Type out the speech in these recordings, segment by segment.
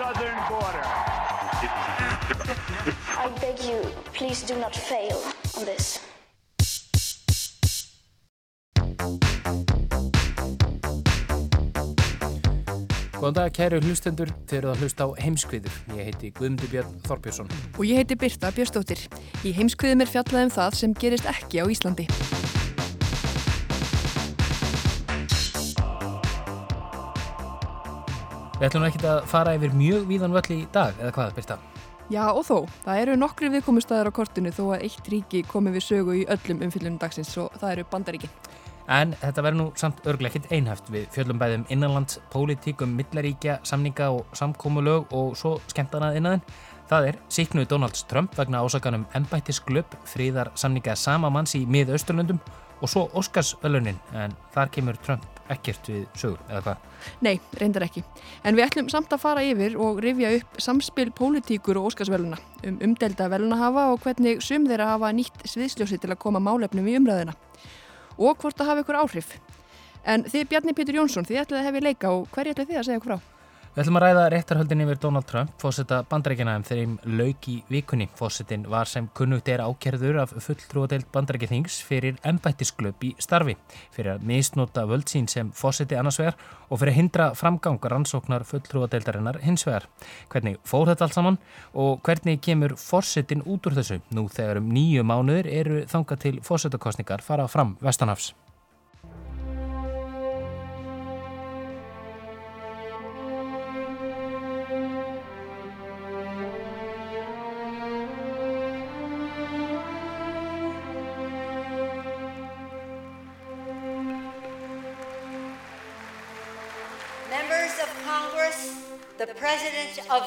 southern border. I beg you, please do not fail on this. Góðan dag, kæru hlustendur, þeir eru að hlusta á heimskviður. Ég heiti Guðmundur Björn Þorbjörnsson. Og ég heiti Birta Björnsdóttir. Í heimskviðum er fjallað um það sem gerist ekki á Íslandi. Við ætlum ekki að fara yfir mjög víðan völl í dag, eða hvað, Birta? Já og þó, það eru nokkri viðkomustæðar á kortinu þó að eitt ríki komi við sögu í öllum umfyllunum dagsins og það eru bandaríkin. En þetta verður nú samt örglega ekkit einhæft við fjöllum bæðum innanlands, pólitík um millaríkja, samninga og samkómulög og svo skemmtanað innan. Það er síknuð Donalds Trump vegna ásakanum embættisglöp, fríðar samninga sama manns í mið-austurlöndum og svo Óskarsvölunin, en þar kemur Trump ekkert við sögur, eða hvað? Nei, reyndar ekki. En við ætlum samt að fara yfir og rifja upp samspil pólitíkur og Óskarsvöluna um umdelda velunahafa og hvernig sum þeirra hafa nýtt sviðsljósi til að koma málefnum í umræðina og hvort það hafi ykkur áhrif. En þið Bjarni Pétur Jónsson, þið ætlaði að hefði leika og hverju ætlaði þið að segja okkur frá? Við ætlum að ræða réttarhöldin yfir Donald Trump, fósetta bandarækjana um þeirrim lauk í vikunni. Fósettin var sem kunnugt er ákerður af fulltrúadeild bandarækjathings fyrir embættisglöp í starfi, fyrir að misnota völdsín sem fósetti annarsvegar og fyrir að hindra framgangar ansóknar fulltrúadeildarinnar hinsvegar. Hvernig fór þetta allt saman og hvernig kemur fósettin út úr þessu nú þegar um nýju mánuður eru þanga til fósettakostningar fara fram vestanhafs?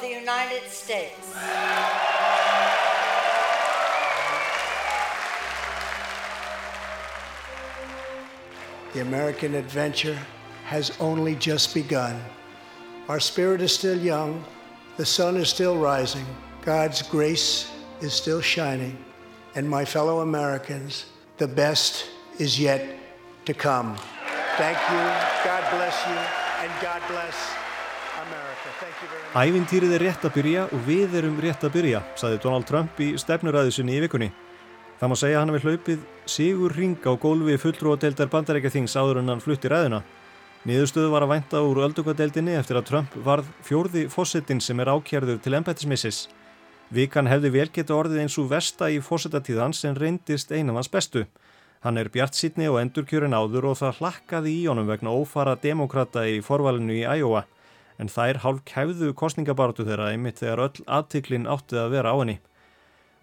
The United States. The American adventure has only just begun. Our spirit is still young, the sun is still rising, God's grace is still shining, and my fellow Americans, the best is yet to come. Thank you, God bless you, and God bless Ævintýrið er rétt að byrja og við erum rétt að byrja, saði Donald Trump í stefnuræðu sinni í vikunni. Það má segja hann hefur hlaupið sigur ring á gólfi fulltrúadeildar bandarækjathings áður en hann flutti ræðuna. Niðurstöðu var að vænta úr öldungadeildinni eftir að Trump varð fjórði fósettin sem er ákjærður til embættismissis. Vikan hefði vel geta orðið eins og versta í fósettatíðans en reyndist einum hans bestu. Hann er bjart sítni og endurkjörin áður og það hlakkaði í honum vegna ófara demokrata í forvalinu í Iowa. En þær hálf kæfðu kostningabartu þeirra einmitt þegar öll aðtiklin áttið að vera á henni.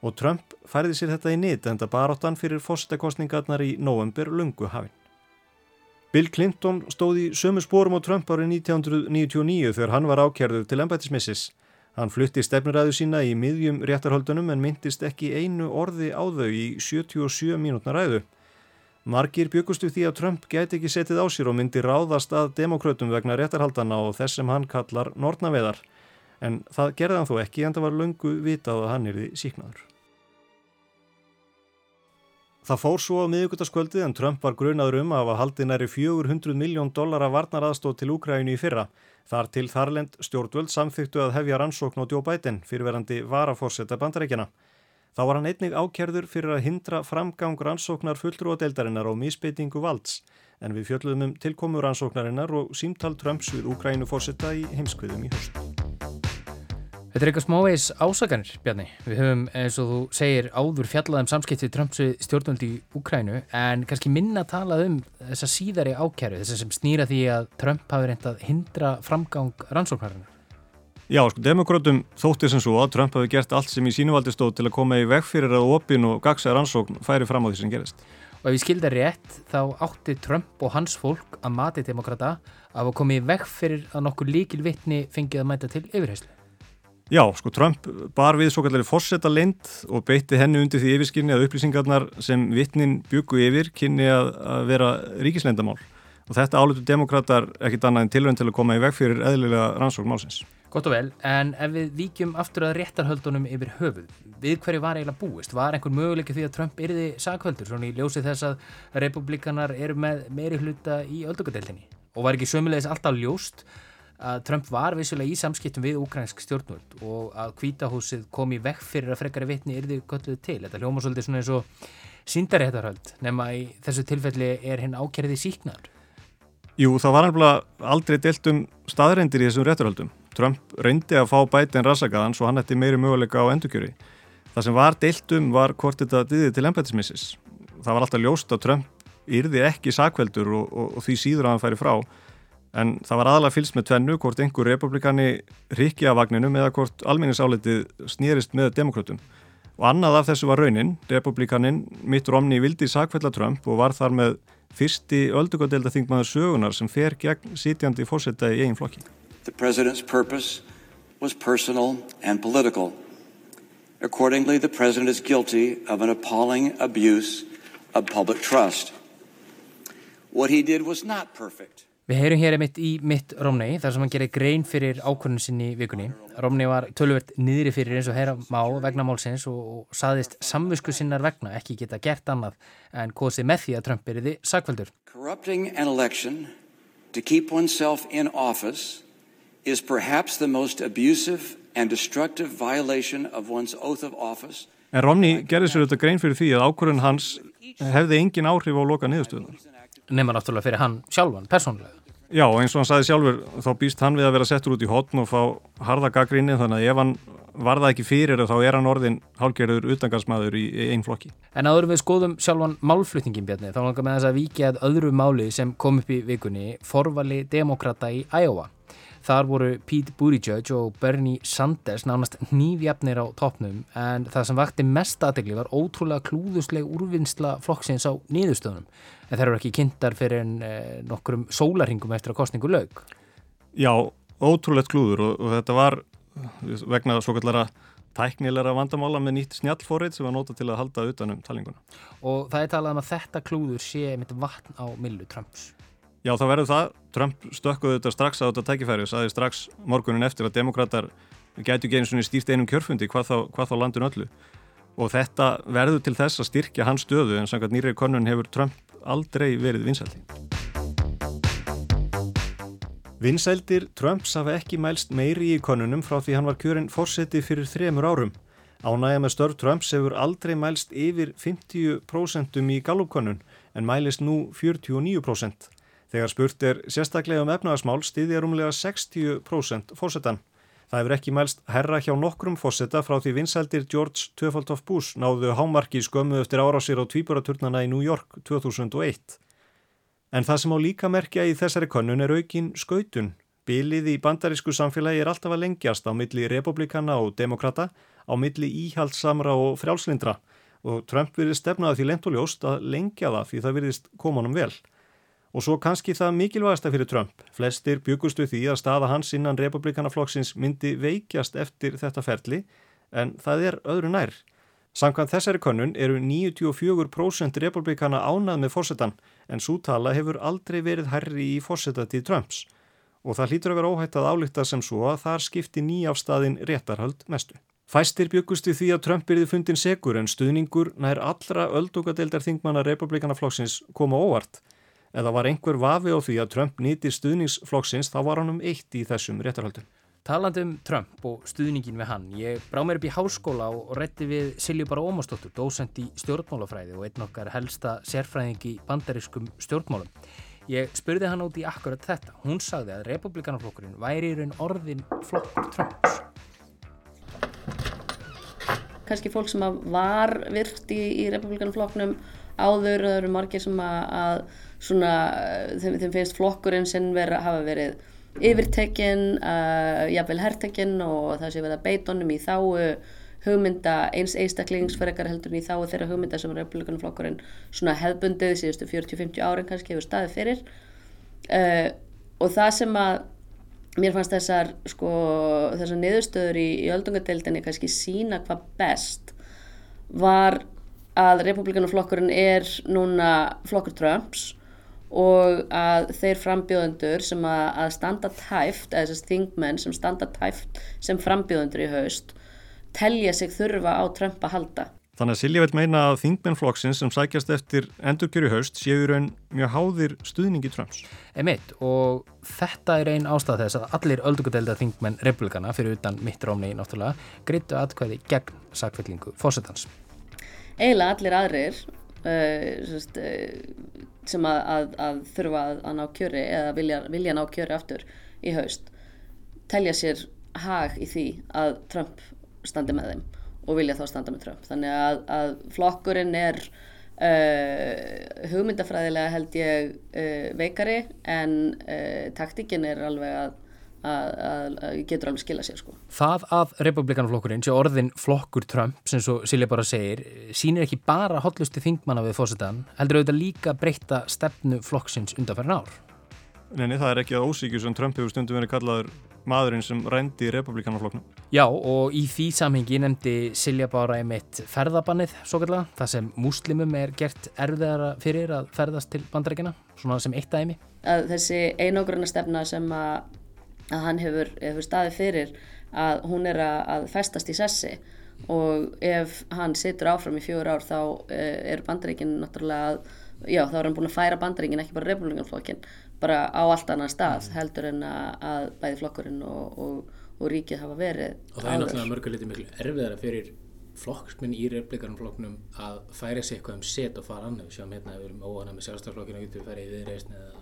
Og Trump færði sér þetta í nýtt enda baráttan fyrir fósettakostningarnar í november lungu hafinn. Bill Clinton stóð í sömu spórum á Trump árið 1999 þegar hann var ákjærður til embættismissis. Hann flutti stefnuræðu sína í miðjum réttarhöldunum en myndist ekki einu orði á þau í 77 mínútna ræðu. Margir byggustu því að Trump gæti ekki setið á sér og myndi ráðast að demokrautum vegna réttarhaldana og þess sem hann kallar nortnaveðar. En það gerði hann þó ekki en það var löngu vitað að hann er því síknaður. Það fór svo á miðugutaskvöldið en Trump var grunaður um að hafa haldið næri 400 miljón dollara varnaraðstóð til Úkrænu í fyrra. Þar til Þarlend stjórnvöld samþyktu að hefja rannsókn á Biden fyrirverandi varafórsetta bandarækjana. Þá var hann einnig ákerður fyrir að hindra framgang rannsóknar fulltrúadeildarinnar og misbeitingu valds en við fjöldluðum um tilkomu rannsóknarinnar og símtal Trumps við Úkrænu fórsetta í heimskviðum í höst. Þetta er eitthvað smávegis ásaganir, Bjarni. Við höfum, eins og þú segir, áður fjallaðum samskiptið Trumps stjórnvöldi í Úkrænu, en kannski minna talað um þessa síðari ákjæru, þess sem snýra því að Trump hafi reynd að hindra framgang rannsóknarinnar. Já, sko, demokrátum þóttir sem svo að Trump hafi gert allt sem í sínuvaldi stóð til að koma í veg fyrir að opin og gagsa rannsókn færi fram á því sem gerist. Og ef ég skildar rétt þá átti Trump og hans fólk að mati demokrata af að komi í veg fyrir að nokkur líkil vittni fengið að mæta til yfirheyslu. Já, sko Trump bar við svo kallari fórsetta lind og beitti henni undir því yfirskinni að upplýsingarnar sem vittnin byggu yfir kynni að, að vera ríkislendamál og þetta álutu demokrater ekkit annað en tilvæm til að koma í veg fyrir eðlilega rannsókn málsins. Gott og vel, en ef við víkjum aftur að réttarhöldunum yfir höfuð, við hverju var eiginlega búist? Var einhver möguleik því að Trump yrði sakvöldur, svona í ljósi þess að republikanar eru með meiri hluta í öldugadeildinni? Og var ekki sömulegis alltaf ljóst að Trump var vissulega í samskiptum við ukrainsk stjórnvöld og að kvítahúsið kom í vekk fyrir að frekari vitni yrði gölluð til. Þetta hljóma svolítið svona eins og síndaréttarhöld nema í þessu tilfelli er hinn ákerði síknar. Jú, það var alveg aldrei deilt um staðreindir í þessum réttarhöldum. Trump reyndi að fá bætinn rasakaðan svo hann ætti meiri möguleika á endurkjöri. Það sem var deilt um var hvort þetta diðið til embætismissis. Það var alltaf ljóst að Trump yrði ekki sakveldur og, og, og því síður að hann færi frá en það var aðalega fylst með tvennu hvort einhver republikani rikki af vagninum eða hvort alminningsálitið snýrist með demokratum. Og annað af þessu var raunin, republikanin Mitt Romney vildi sakfella Trump og var þar með fyrsti öldugadelda þingmaður sögunar sem fer gegn sitjandi fórsetta í eigin flokki. The president's purpose was personal and political. Accordingly, the president is guilty of an appalling abuse of public trust. What he did was not perfect. Við heyrum hér einmitt í mitt Romney þar sem hann gerir grein fyrir ákvörnum sinni í vikunni. Romney var tölvert niðri fyrir eins og heyra má vegna málsins og, og saðist samvisku sinnar vegna ekki geta gert annað en kosið með því að Trump er þið sakveldur. Corrupting an election to keep oneself in office is perhaps the most abusive and destructive violation of one's oath of office. En Romney gerði sér þetta grein fyrir því að ákvörðun hans hefði engin áhrif á loka niðurstöðunar. Nefna náttúrulega fyrir hann sjálfan, persónlega. Já, eins og hann sagði sjálfur, þá býst hann við að vera settur út í hotn og fá harða gaggrinni þannig að ef hann var það ekki fyrir þá er hann orðin hálgerður utangarsmaður í einn flokki. En áður við skoðum sjálfan málflutningin bjarni, þá langar með þess að vikið að öðru máli sem kom upp í vikunni, forvali demokrata í Iowa. Þar voru Pete Buttigieg og Bernie Sanders nánast nýfjafnir á toppnum en það sem vakti mest aðtegli var ótrúlega klúðusleg úrvinnsla flokksins á niðurstöðunum en þeir eru ekki kynntar fyrir en eh, nokkrum sólarhingum eftir að kostningu lög. Já, ótrúlegt klúður og, og þetta var vegna svo kallara tæknilega vandamála með nýtt snjallforrið sem var nota til að halda utanum talinguna. Og það er talað um að þetta klúður sé mitt vatn á millu Trumps. Já, það verður það. Trump stökkuði þetta strax á þetta tækifæri og saði strax morgunin eftir að demokrater gætu einu stýrt einum kjörfundi hvað þá, hvað þá landun öllu. Og þetta verður til þess að styrkja hans stöðu en samkvæmt nýrið konun hefur Trump aldrei verið vinsældi. Vinsældir Trumps hafa ekki mælst meiri í konunum frá því hann var kjörinn fórseti fyrir þremur árum. Ánægja með störf Trumps hefur aldrei mælst yfir 50% í Gallup-konun en mælist nú 49%. Þegar spurt er sérstaklega um efnagasmál stiðja rúmlega 60% fórsetan. Það hefur ekki mælst herra hjá nokkrum fórseta frá því vinsældir George Töfaldhoff Bush náðu hámarki skömmu eftir árásir á tvíburaturnana í New York 2001. En það sem á líka merkja í þessari konun er aukin skautun. Bilið í bandarísku samfélagi er alltaf að lengjast á milli republikana og demokrata, á milli íhaldsamra og frjálslindra og Trump virðist stefnaði því lengt og ljóst að lengja það því það virðist komanum vel. Og svo kannski það mikilvægasta fyrir Trump. Flestir byggustu því að staða hans innan republikanaflokksins myndi veikjast eftir þetta ferli en það er öðru nær. Samkvæmt þessari konun eru 94% republikana ánað með fórsetan en sútala hefur aldrei verið herri í fórsetatið Trumps og það hlýtur að vera óhætt að álíkta sem svo að þar skipti nýjafstaðin réttarhöld mestu. Fæstir byggustu því að Trump erði fundin segur en stuðningur nær allra öldungadeildar þingmanna republikanaflokksins koma óvart eða var einhver vafi á því að Trump nýti stuðningsflokksins þá var hann um eitt í þessum réttarhaldum. Talandi um Trump og stuðningin við hann, ég brá mér upp í háskóla og rétti við Silju Bara Ómarsdóttur, dósend í stjórnmálafræði og einn okkar helsta sérfræðing í bandarískum stjórnmálum. Ég spurði hann út í akkurat þetta. Hún sagði að republikanaflokkurinn væri í raun orðin flokkur Trumps. Kanski fólk sem var virt í, í republikanaflokknum áður, það eru margir sem að svona, þeim, þeim finnst flokkurinn sem vera, hafa verið yfirtekinn, uh, jafnvel hertekinn og það sé verið að beitonum í þáu hugmynda eins einstaklingsferðar heldur í þá þeirra hugmynda sem republikanaflokkurinn svona hefbundið síðustu 40-50 árin kannski hefur staðið fyrir. Uh, og það sem að mér fannst þessar sko þessar niðurstöður í, í öldungadeildinni kannski sína hvað best var að republikanaflokkurinn er núna flokkur Trumps og að þeir frambjóðendur sem að, að standa tæft, eða þessast þingmenn sem standa tæft sem frambjóðendur í haust telja sig þurfa á Trump að halda. Þannig að Silja veit meina að þingmennflokksins sem sækjast eftir endurkjöru haust séu raun mjög háðir stuðningi Trumps. Emitt og þetta er einn ástæð þess að allir öldungadelda þingmenn republikana fyrir utan mitt rámni náttúrulega greitu aðkvæði gegn sakfellingu fósettans. Eila allir aðrir uh, sest, uh, sem að, að, að þurfa að ná kjöri eða vilja, vilja ná kjöri aftur í haust telja sér hag í því að Trump standi með þeim og vilja þá standa með Trump. Þannig að, að flokkurinn er uh, hugmyndafræðilega held ég uh, veikari en uh, taktikinn er alveg að að getur alveg skila sér sko. Það að republikanflokkurinn sé orðin flokkur Trump sem svo Silja bara segir sínir ekki bara hotlusti þingmanna við fósettan heldur auðvitað líka breyta stefnu flokksins undanferðin ár Neini, það er ekki að ósíkju sem Trump hefur stundum verið kallaður maðurinn sem rændi í republikanaflokknum. Já, og í því samhengi nefndi Silja bara einmitt ferðabannið, svo kallega, það sem múslimum er gert erfiðara fyrir að ferðast til bandarækina, svona sem eitt aðeimi. Að þessi einogrunna stefna sem að að hann hefur, hefur staðið fyrir að hún er að, að festast í sessi. Og ef hann situr áfram í fjóður ár þá uh, er bandaríkinn náttúrulega að, já þá er hann búin að færa bandaríkinn ekki bara republikanflokkin, bara á allt annan stað heldur en að, að bæði flokkurinn og, og, og ríkið hafa verið og það er náttúrulega mörguleiti miklu erfiðara fyrir flokksminn í republikanflokknum að færa sig eitthvað um set og fara annað, við sjáum hérna við erum óhana með sjálfstaflokkinu og getum við færið í viðreysn eða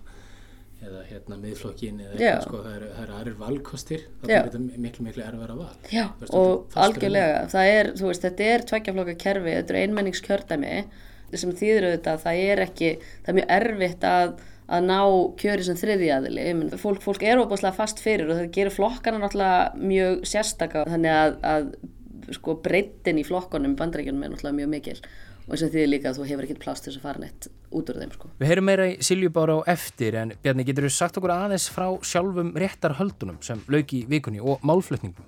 eða hérna miðflokkin eða eitthvað sko, það eru er aðrir valkostir það er þetta miklu miklu erfara val. Já, og algjörlega, það er þú veist, þetta er tveggjaflokka kerfi, þetta er einmenningskjördæmi sem þýður auðvitað það er ekki, það er mjög erfitt að að ná kjöri sem þriði aðili. Fólk, fólk er óbúslega fast fyrir og það gerir flokkana náttúrulega mjög sérstaka þannig að, að sko breytin í flokkonum bandrækjunum er náttúrulega mjög mikil og þess að því líka að þú hefur ekkert plást til þess að fara neitt út úr þeim sko. Við heyrum meira í Siljubára á eftir en Bjarni getur þú sagt okkur aðeins frá sjálfum réttarhöldunum sem lög í vikunni og málflutningum?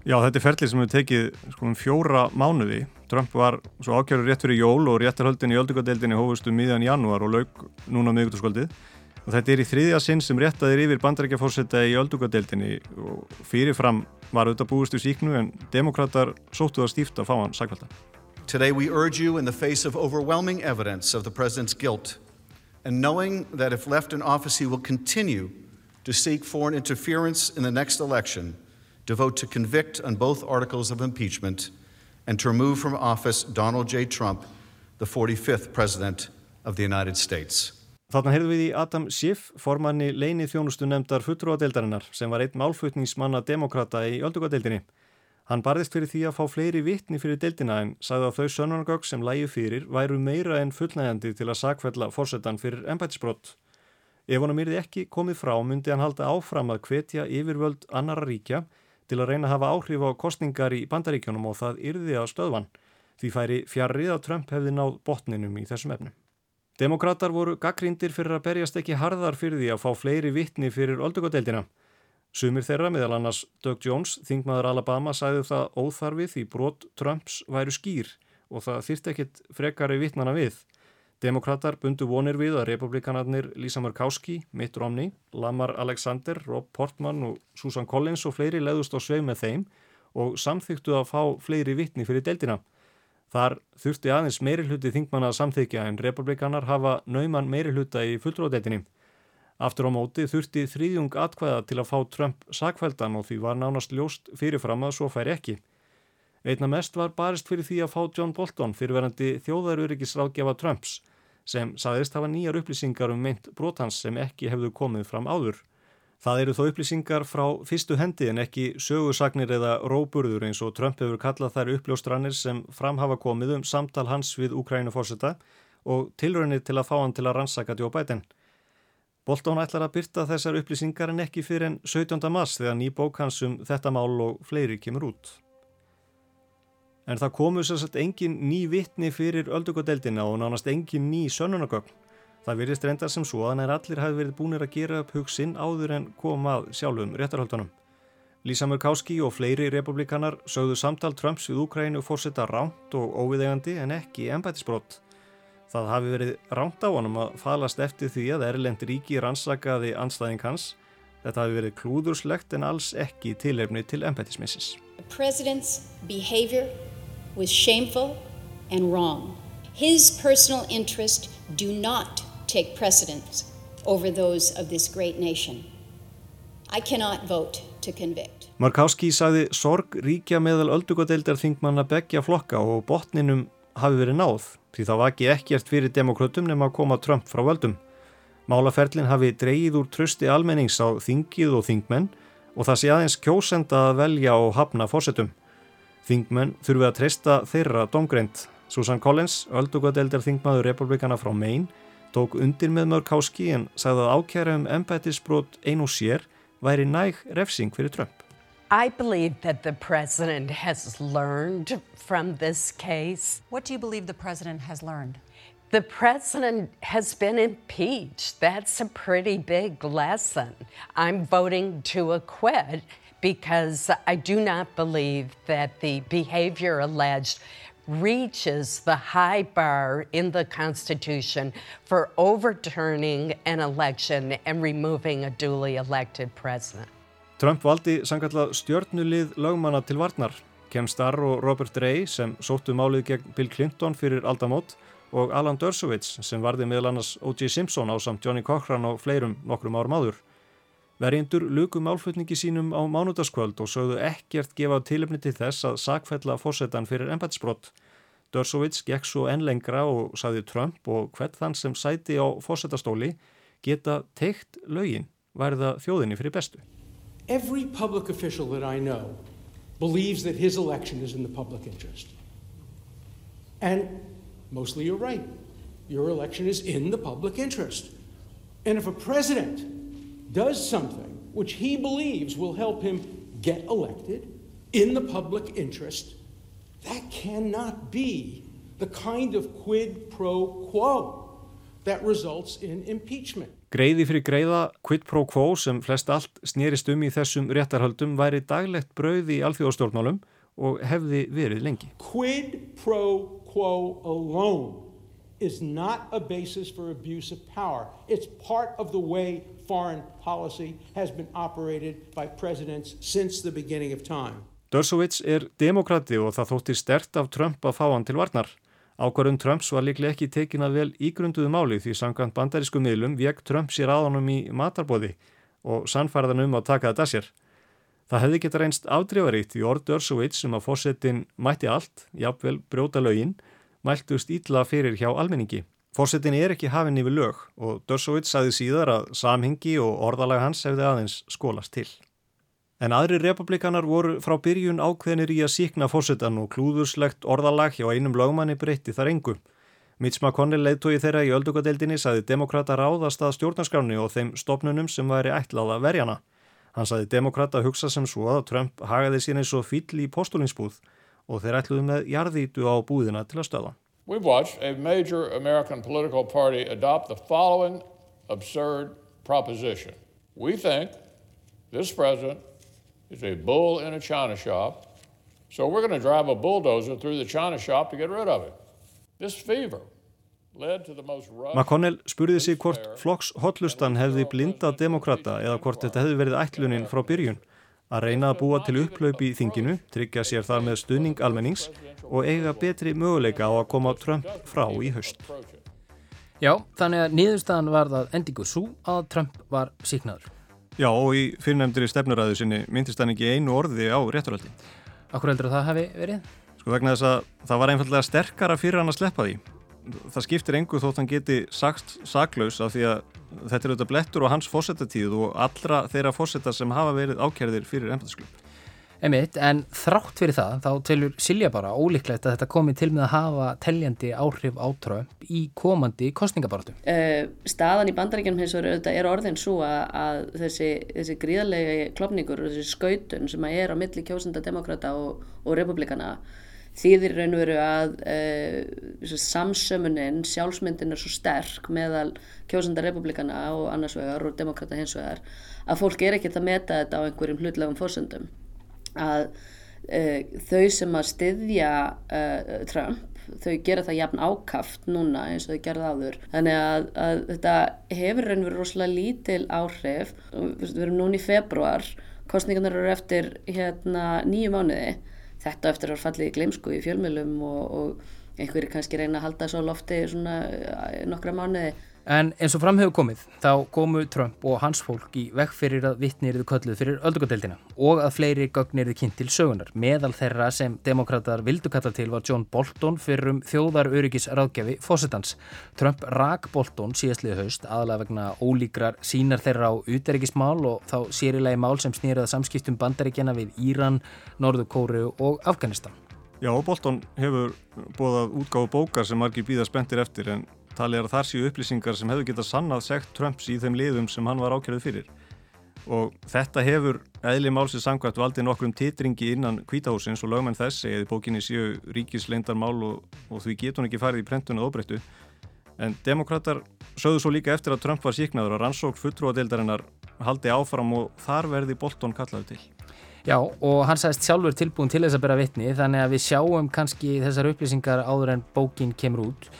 Já, þetta er ferlið sem við tekið sko um fjóra mánuði. Trump var svo ákjörður rétt fyrir jól og réttarhöldin í öldungadeildinni hófustu miðan januar og lög núna miðugtaskvöldið. Og þetta er í þriðja sinn sem réttaðir yfir bandarækjafórsetta í öldungadeildinni og fyrirfram var auðvitað búist í síknu en demokrater sóttu það stíft að fá hann sagvalda. Today, we urge you, in the face of overwhelming evidence of the president's guilt, and knowing that if left in office, he will continue to seek foreign interference in the next election, to vote to convict on both articles of impeachment and to remove from office Donald J. Trump, the 45th President of the United States. Þarna heyrðum við í Adam Schiff, formanni leini þjónustu nefndar fulltrúadeildarinnar sem var einn málflutningsmanna demokrata í öldungadeildinni. Hann barðist fyrir því að fá fleiri vittni fyrir deildina en sagði að þau sönnunargögg sem lægi fyrir væru meira en fullnægandi til að sakfella fórsetan fyrir ennbætisbrott. Ef honum yrði ekki komið frá myndi hann halda áfram að hvetja yfirvöld annara ríkja til að reyna að hafa áhrif á kostningar í bandaríkjónum og það yrði að stöðvan. Því færi fjarrið að Trump hefði náð botninum í þessum efnum. Demokrater voru gaggrindir fyrir að berjast ekki harðar fyrir því að fá fleiri vittni fyrir öldugadeildina. Sumir þeirra, meðal annars Doug Jones, þingmaður Alabama, sæði það óþarfið því brot Trumps væru skýr og það þýrst ekkit frekari vittnana við. Demokrater bundu vonir við að republikanarnir Lisa Murkowski, Mitt Romney, Lamar Alexander, Rob Portman og Susan Collins og fleiri leðust á sveig með þeim og samþyktu að fá fleiri vittni fyrir deildina. Þar þurfti aðeins meiri hluti þingmanna að samþykja en republikanar hafa nauman meiri hluta í fullróðdeildinni. Aftur á móti þurfti þrýðjung atkvæða til að fá Trump sakveldan og því var nánast ljóst fyrirfram að svo færi ekki. Einna mest var barist fyrir því að fá John Bolton fyrirverandi þjóðarurikisráðgefa Trumps sem saðist hafa nýjar upplýsingar um meint brotans sem ekki hefðu komið fram áður. Það eru þó upplýsingar frá fyrstu hendi en ekki sögursagnir eða róburður eins og Trump hefur kallað þær uppljóstrannir sem fram hafa komið um samtal hans við Ukrænufórseta og tilraunir til að fá hann til að rannsaka Joe Bolton ætlar að byrta þessar upplýsingar en ekki fyrir en 17. mars þegar ný bók hans um þetta mál og fleiri kemur út. En það komu sérstætt engin ný vittni fyrir öldungadeildina og nánast engin ný sönnunagögn. Það virðist reyndar sem svo að nær allir hafi verið búinir að gera upp hugsin áður en komað sjálfum réttarhaldunum. Lísa Murkowski og fleiri republikanar sögðu samtal Trumps við Úkrænu fórsetta ránt og óviðegandi en ekki ennbætisbrott. Það hafi verið ránt á honum að falast eftir því að Erlend ríki rannsakaði anstæðing hans. Þetta hafi verið klúðurslegt en alls ekki tilefni til ennbætismissis. The president's behavior was shameful and wrong. His personal interest do not take precedence over those of this great nation. I cannot vote to convict. Murkowski sagði sorg ríkja meðal öldugadeildar þingmanna begja flokka og botninum hafi verið náð því var ekki ekkert fyrir demokrautum nema að koma Trump frá völdum. Málaferlin hafi dreyið úr trösti almennings á þingið og þingmenn og það sé aðeins kjósenda að velja og hafna fórsetum. Þingmenn þurfi að treysta þeirra domgreint. Susan Collins, öldugadeildar þingmaður republikana frá Maine, tók undir með Murkowski en sagði að ákjæra um embætisbrot einu sér væri næg refsing fyrir Trump. I believe that the president has learned from this case. What do you believe the president has learned? The president has been impeached. That's a pretty big lesson. I'm voting to acquit because I do not believe that the behavior alleged reaches the high bar in the Constitution for overturning an election and removing a duly elected president. Trump valdi sangallað stjörnulið lögmanna til varnar. Ken Starr og Robert Ray sem sóttu málið gegn Bill Clinton fyrir aldamót og Alan Dershowitz sem varði meðal annars O.J. Simpson á samt Johnny Cochran og fleirum nokkrum árum áður. Verjendur luku málflutningi sínum á mánudaskvöld og sögðu ekkert gefa tilefni til þess að sakfella fórsetan fyrir embætsbrott. Dershowitz gekk svo enn lengra og sagði Trump og hvert þann sem sæti á fórsetastóli geta teikt lögin værið það þjóðinni fyrir bestu. Every public official that I know believes that his election is in the public interest. And mostly you're right. Your election is in the public interest. And if a president does something which he believes will help him get elected in the public interest, that cannot be the kind of quid pro quo that results in impeachment. Greiði fyrir greiða quid pro quo sem flest allt snýrist um í þessum réttarhöldum væri daglegt brauð í alþjóðastjórnmálum og hefði verið lengi. Quid pro quo alone is not a basis for abuse of power. It's part of the way foreign policy has been operated by presidents since the beginning of time. Dershowitz er demokrati og það þótti stert af Trump að fá hann til varnar. Ákvarðun Trumps var líklega ekki tekin að vel ígrunduðu máli því samkvæmt bandarísku miðlum vek Trump sér aðanum í matarbóði og sannfærðan um að taka þetta sér. Það hefði geta reynst afdreifaríkt í orð Dershowitz sem um að fórsetin mætti allt, jafnvel brjóta lögin, mæltust ítla fyrir hjá almenningi. Fórsetin er ekki hafinn yfir lög og Dershowitz sagði síðar að samhengi og orðalag hans hefði aðeins skólast til. En aðri republikanar voru frá byrjun ákveðinir í að síkna fórsetan og klúðurslegt orðalag hjá einum lögmanni breytti þar engu. Mitch McConnell leiðtói þeirra í öldugadeildinni saði demokrata ráðast að stjórnarskráni og þeim stopnunum sem væri ætlað að verjana. Hann saði demokrata hugsa sem svo að Trump hagaði sín eins og fýll í postolinsbúð og þeir ætluðu með jarðítu á búðina til að stöða. We've watched a major American political party adopt the following absurd proposition. We think this president is a bull in a china shop, so we're going to drive a bulldozer through the china shop to get rid of it. This fever led to the most rough... McConnell spurði sig hvort flokks hotlustan hefði blindað demokrata eða hvort þetta hefði verið ætlunin frá byrjun að reyna að búa til upplaup í þinginu, tryggja sér þar með stuðning almennings og eiga betri möguleika á að koma Trump frá í haust. Já, þannig að niðurstaðan var það endingu svo að Trump var síknaður. Já, og í fyrirnefndri stefnuræðu sinni myndist hann ekki einu orði á rétturhaldi. Akkur heldur að það hafi verið? Sko vegna þess að það var einfallega sterkara fyrir hann að sleppa því. Það skiptir engu þótt hann geti sagt saklaus af því að þetta er auðvitað blettur á hans fósettatíð og allra þeirra fósetta sem hafa verið ákjærðir fyrir ennbæðsklub. Emitt, en þrátt fyrir það, þá telur Silja bara ólíklegt að þetta komi til með að hafa telljandi áhrif á Trump í komandi kostningabartu. Uh, eh, staðan í bandaríkjum hins vegar er orðin svo að, að þessi, þessi gríðarlega klopningur og þessi skautun sem er á milli kjósenda demokrata og, og republikana þýðir raun og veru að uh, samsömunin, sjálfsmyndin er svo sterk meðal kjósanda republikana og annars vegar og demokrata hins vegar að fólk er ekkert að meta þetta á einhverjum hlutlegum fórsöndum að uh, þau sem að styðja uh, Trump þau gera það jafn ákaft núna eins og þau gerða áður. Þannig að, að þetta hefur raun verið rosalega lítil áhrif. Við erum núna í februar kostningarnar eru eftir hérna nýju mánuði. Þetta eftir að falla í gleimsku í fjölmjölum og, og einhverjir kannski reyna að halda svo lofti svona nokkra mánuði En eins og fram hefur komið, þá komu Trump og hans fólk í vekk fyrir að vittni eruðu kölluð fyrir öldungadeildina og að fleiri gögn eruðu kynnt til sögunar. Meðal þeirra sem demokrater vildu kalla til var John Bolton fyrir um þjóðar öryggis ráðgjafi fósittans. Trump rak Bolton síðastlið haust aðalega vegna ólíkrar sínar þeirra á úteryggismál og þá sérilegi mál sem snýraða samskiptum bandaríkjana við Íran, Norðu Kóru og Afganistan. Já, Bolton hefur bóðað útgáðu bókar sem margir býða spenntir eftir en talið er að þar séu upplýsingar sem hefur getað sannað segt Trumps í þeim liðum sem hann var ákjörðið fyrir. Og þetta hefur eðli málsins samkvæmt valdið nokkrum titringi innan kvítahúsins og lögmenn þess eða bókinni séu ríkisleindarmál og, og því getur hún ekki farið í prentun og óbreyttu. En demokrater sögðu svo líka eftir að Trump var síknaður að rannsók fulltrúadeildarinnar haldi áfram og þar verði Bolton kallaðu til. Já og hann sagðist sjálfur tilbúin til þess að bera vitni þannig að við sjáum kannski þessar upplýsingar áður en bókin kemur út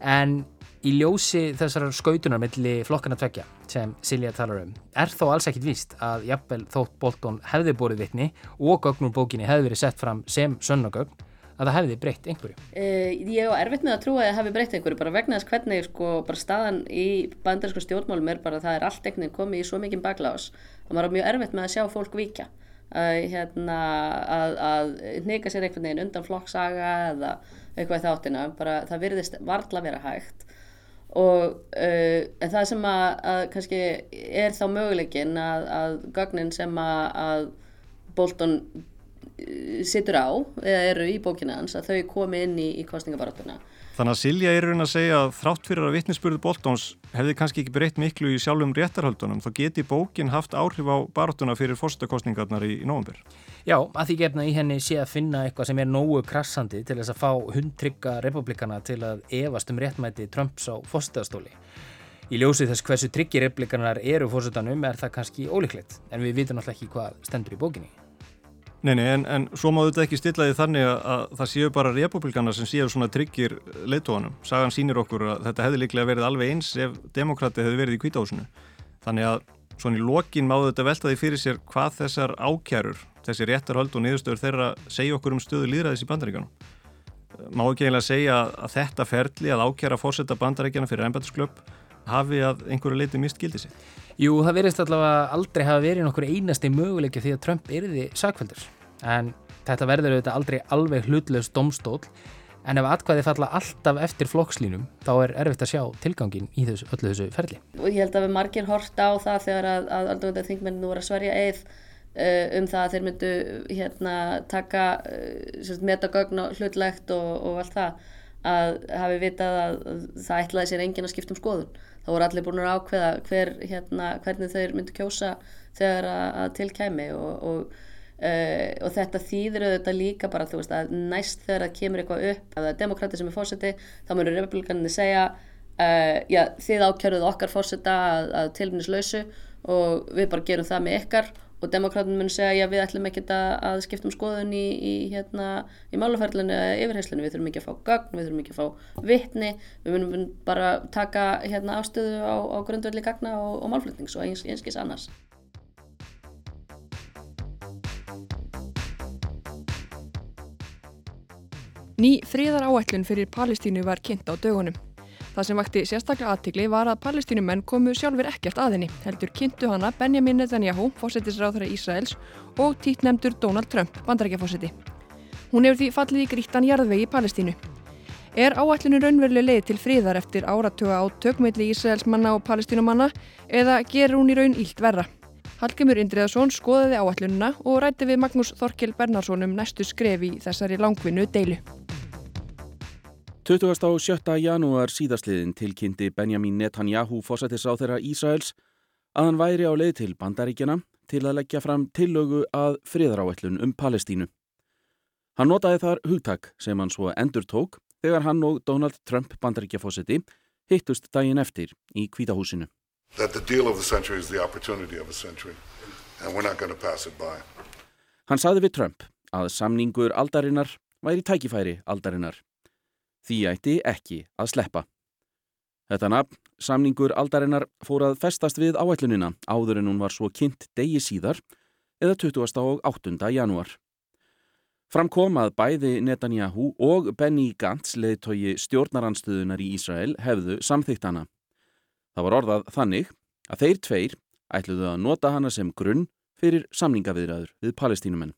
en Í ljósi þessar skautunar melli flokkana tvekja sem Silja talar um er þó alls ekkit víst að jafnvel þótt Bolton hefði bórið vittni og gögnum bókinni hefði verið sett fram sem sönnagögn að það hefði breytt einhverju. Uh, ég er erfitt með að trúa að það hefði breytt einhverju bara vegna þess hvernig sko bara staðan í bandarísku stjórnmálum er bara að það er allt veginn komið í svo mikið baklás og maður er mjög erfitt með að sjá fólk vika uh, hérna, að, að neyka sér einhvern veginn undan flokksaga eða eitthvað í þáttina bara það virðist varla vera hægt og uh, það sem að, að kannski er þá möguleikin að, að gögnin sem að, að Bolton uh, sittur á eða eru í bókina hans að þau komi inn í, í kostningabaráttuna Þannig að Silja er raun að segja að þrátt fyrir að vittnisspurðu Boltons hefði kannski ekki breytt miklu í sjálfum réttarhaldunum þá geti bókin haft áhrif á baráttuna fyrir fórstakostningarnar í, í nógumbyr Já, að því gefna í henni sé að finna eitthvað sem er nógu krassandi til þess að fá hundtrygga republikana til að evast um réttmæti Trumps á fórstastóli. Í ljósið þess hversu tryggir republikanar eru fórsetanum er það kannski ólíklegt, en við vitum alltaf ekki hvað stendur í bókinni. Nei, nei, en, en svo má þetta ekki stilla því þannig að, að það séu bara republikanar sem séu svona tryggir leittóanum. Sagan sínir okkur að þetta hefði líklega verið alveg eins ef demokrati hefði verið í kvítahúsinu. Þannig að svona í lokin má þetta velta því fyrir sér hvað þessar ákjærur þessi réttarhald og niðurstöður þeirra segja okkur um stöðu líðræðis í bandaríkjanum. Má ekki eiginlega segja að þetta ferli að ákjæra fórsetta bandaríkjana fyrir ennbætisklöpp hafi að einhverju leiti mist gildi sig? Jú, það verist allavega aldrei hafa verið nokkur einasti möguleiki því að Trump erði sakveldur. En þetta verður auðvitað aldrei alveg hlutlaust domstól En ef atkvæði falla alltaf eftir flokkslínum þá er erfitt að sjá tilgangin í þessu, öllu þessu ferli. Og ég held að við margir horta á það þegar að, að aldrei þingmenn nú er að sverja eið Uh, um það að þeir myndu hérna, taka uh, metagögn og hlutlegt og, og allt það að hafi vitað að það ætlaði sér engin að skipta um skoðun þá voru allir búin að ákveða hver, hérna, hvernig þeir myndu kjósa þegar að, tilkæmi og, og, uh, og þetta þýðir auðvitað líka bara veist, að næst þegar það kemur eitthvað upp að það er demokrati sem er fórseti þá mörgur republikaninni segja já, þið ákjörðuð okkar fórseta að, að tilvinnislausu og við bara gerum það með ykkar og demokrátum mun segja að við ætlum ekki að skipta um skoðun í, í, hérna, í málaferðlinu eða yfirheyslinu, við þurfum ekki að fá gagn, við þurfum ekki að fá vittni, við munum bara taka hérna, ástöðu á, á grundvelli gagna og, og málflutnings og eins, einskis annars. Ný fríðar áætlun fyrir Palestínu var kynnt á dögunum. Það sem vakti sérstaklega aðtikli var að palestínumenn komu sjálfur ekkert aðinni, heldur kynntu hana Benjamin Netanyahu, fósettisráðara Ísraels og títnemdur Donald Trump, bandarækjafósetti. Hún hefur því fallið í grítan jarðvegi í Palestínu. Er áætlunum raunveruleg leið til fríðar eftir áratuga á tökmiðli Ísraels manna og palestínumanna eða gerur hún í raun ílt verra? Hallgjumur Indriðarsson skoðaði áætlununa og rætti við Magnús Þorkil Bernarsson um næstu skrefi í þessari langvinnu deilu. 27. janúar síðastliðin tilkynnti Benjamin Netanyahu fósættisráð þeirra Ísraels að hann væri á leið til bandaríkjana til að leggja fram tillögu að friðaráætlun um Palestínu. Hann notaði þar hugtak sem hann svo endur tók þegar hann og Donald Trump bandaríkjafósiti hittust daginn eftir í kvítahúsinu. Hann saði við Trump að samningur aldarinnar væri tækifæri aldarinnar. Því ætti ekki að sleppa. Þetta nafn, samningur aldarinnar, fór að festast við áætlunina áður en hún var svo kynnt degi síðar eða 20. og 8. janúar. Framkom að bæði Netanyahu og Benny Gantz leðtogi stjórnaranstöðunar í Ísrael hefðu samþygt hana. Það var orðað þannig að þeir tveir ætluðu að nota hana sem grunn fyrir samningaviðræður við palestínumenn.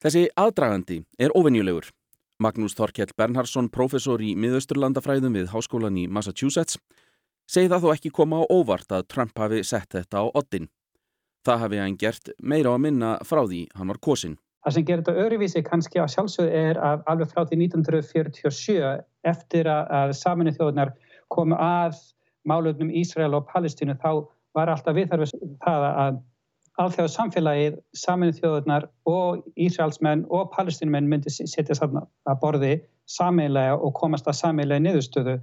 Þessi aðdragandi er ofennjulegur. Magnús Þorkjell Bernhardsson, professor í miðausturlandafræðum við Háskólan í Massachusetts, segi það þó ekki koma á óvart að Trump hafi sett þetta á oddin. Það hafi hann gert meira á að minna frá því hann var kosin. Það sem gerir þetta öruvísi kannski á sjálfsögðu er að alveg frá því 1947 eftir að saminu þjóðunar komu að málöfnum Ísrael og Palestínu þá var alltaf viðþarfið það að alþjóðu samfélagið, saminu þjóðunar og Ísraelsmenn og palestinumenn myndi setja saman að borði sameilega og komast að sameilega niðurstöðu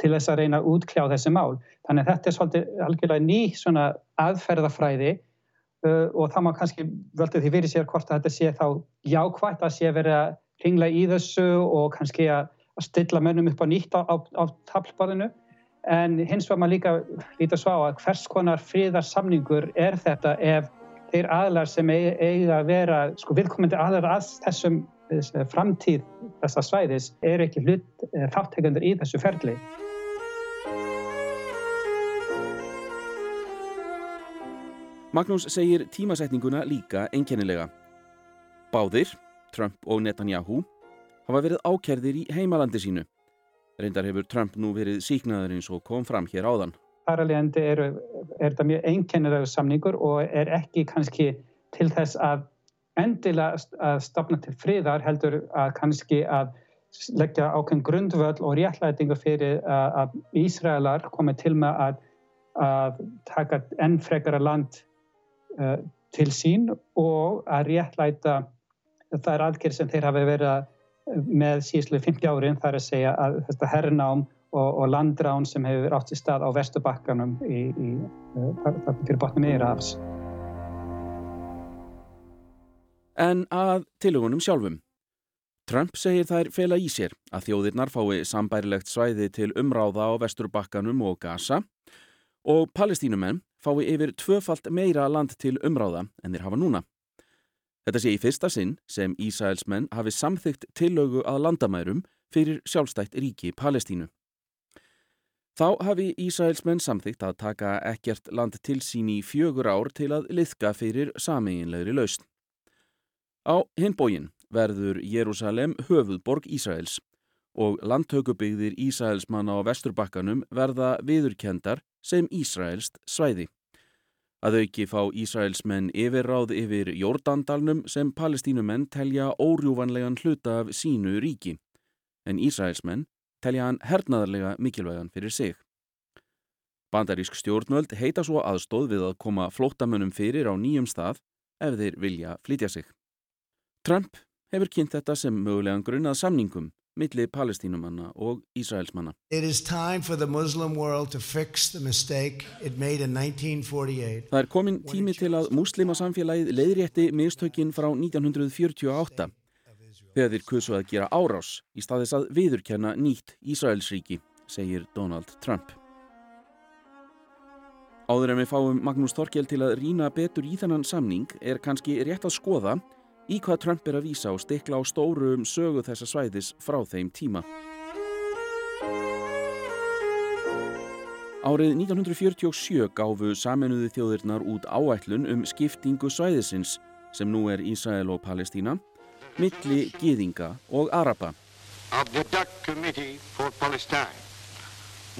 til þess að reyna að útkljá þessi mál. Þannig að þetta er svolítið algjörlega ný svona aðferðafræði uh, og það má kannski völdu því fyrir sér hvort að þetta sé þá jákvægt að sé verið að ringla í þessu og kannski að, stilla mönnum upp á nýtt á, á, á tablborðinu en hins vegar maður líka líta svo á að hvers konar fríðarsamningur er þetta ef þeir aðlar sem eiga að vera sko viðkomandi aðlar að þessum framtíð þessa svæðis er ekki hlut þáttekundur í þessu ferli. Magnús segir tímasetninguna líka einkennilega. Báðir, Trump og Netanyahu, hafa verið ákerðir í heimalandi sínu. Reyndar hefur Trump nú verið síknaður eins og kom fram hér áðan. Þar alveg er, er þetta mjög einkennilega samningur og er ekki kannski til þess að endilega að stopna til friðar heldur að kannski að leggja ákveðin grundvöld og réttlætingu fyrir að Ísraelar komið til með að, að taka enn frekara land til sín og að réttlæta þær aðgerð sem þeir hafi verið með síðslu 50 árin þar að segja að þetta hernám og, og landrán sem hefur átt í stað á vestubakkanum í, í, uh, fyrir botnum yfirhafs. En að tilugunum sjálfum. Trump segir þær fela í sér að þjóðirnar fái sambærilegt svæði til umráða á vesturbakkanum og Gaza og palestínumenn fái yfir tvöfalt meira land til umráða en þeir hafa núna. Þetta sé í fyrsta sinn sem Ísraelsmenn hafi samþygt tillögu að landamærum fyrir sjálfstætt ríki Palestínu. Þá hafi Ísraelsmenn samþygt að taka ekkert land til sín í fjögur ár til að liðka fyrir sameiginlegri lausn. Á hinbógin verður Jérúsalem höfuðborg Ísraels og landtökubyggðir Ísraelsmanna á vesturbakkanum verða viðurkendar sem Ísraelst svæði. Að auki fá Ísraelsmenn yfirráð yfir Jordandalnum sem palestínumenn telja órjúvanlegan hluta af sínu ríki, en Ísraelsmenn telja hann hernaðarlega mikilvægan fyrir sig. Bandarísk stjórnvöld heita svo aðstóð við að koma flóttamönnum fyrir á nýjum stað ef þeir vilja flytja sig. Trump hefur kynnt þetta sem mögulegan grunnað samningum milli palestínumanna og Ísraelsmanna. Það er komin tími til að muslimasamfélagið leiðrétti mistökin frá 1948 þegar þeir kusu að gera árás í staðis að viðurkenna nýtt Ísraelsríki, segir Donald Trump. Áður en við fáum Magnús Þorkjell til að rína betur í þennan samning er kannski rétt að skoða í hvað Trump er að vísa og stikla á stóru um sögu þessa svæðis frá þeim tíma. Árið 1947 gáfu saminuði þjóðirnar út áætlun um skiptingu svæðisins sem nú er Ísrael og Palestína, milli Gýðinga og Araba. The DAC Committee for Palestine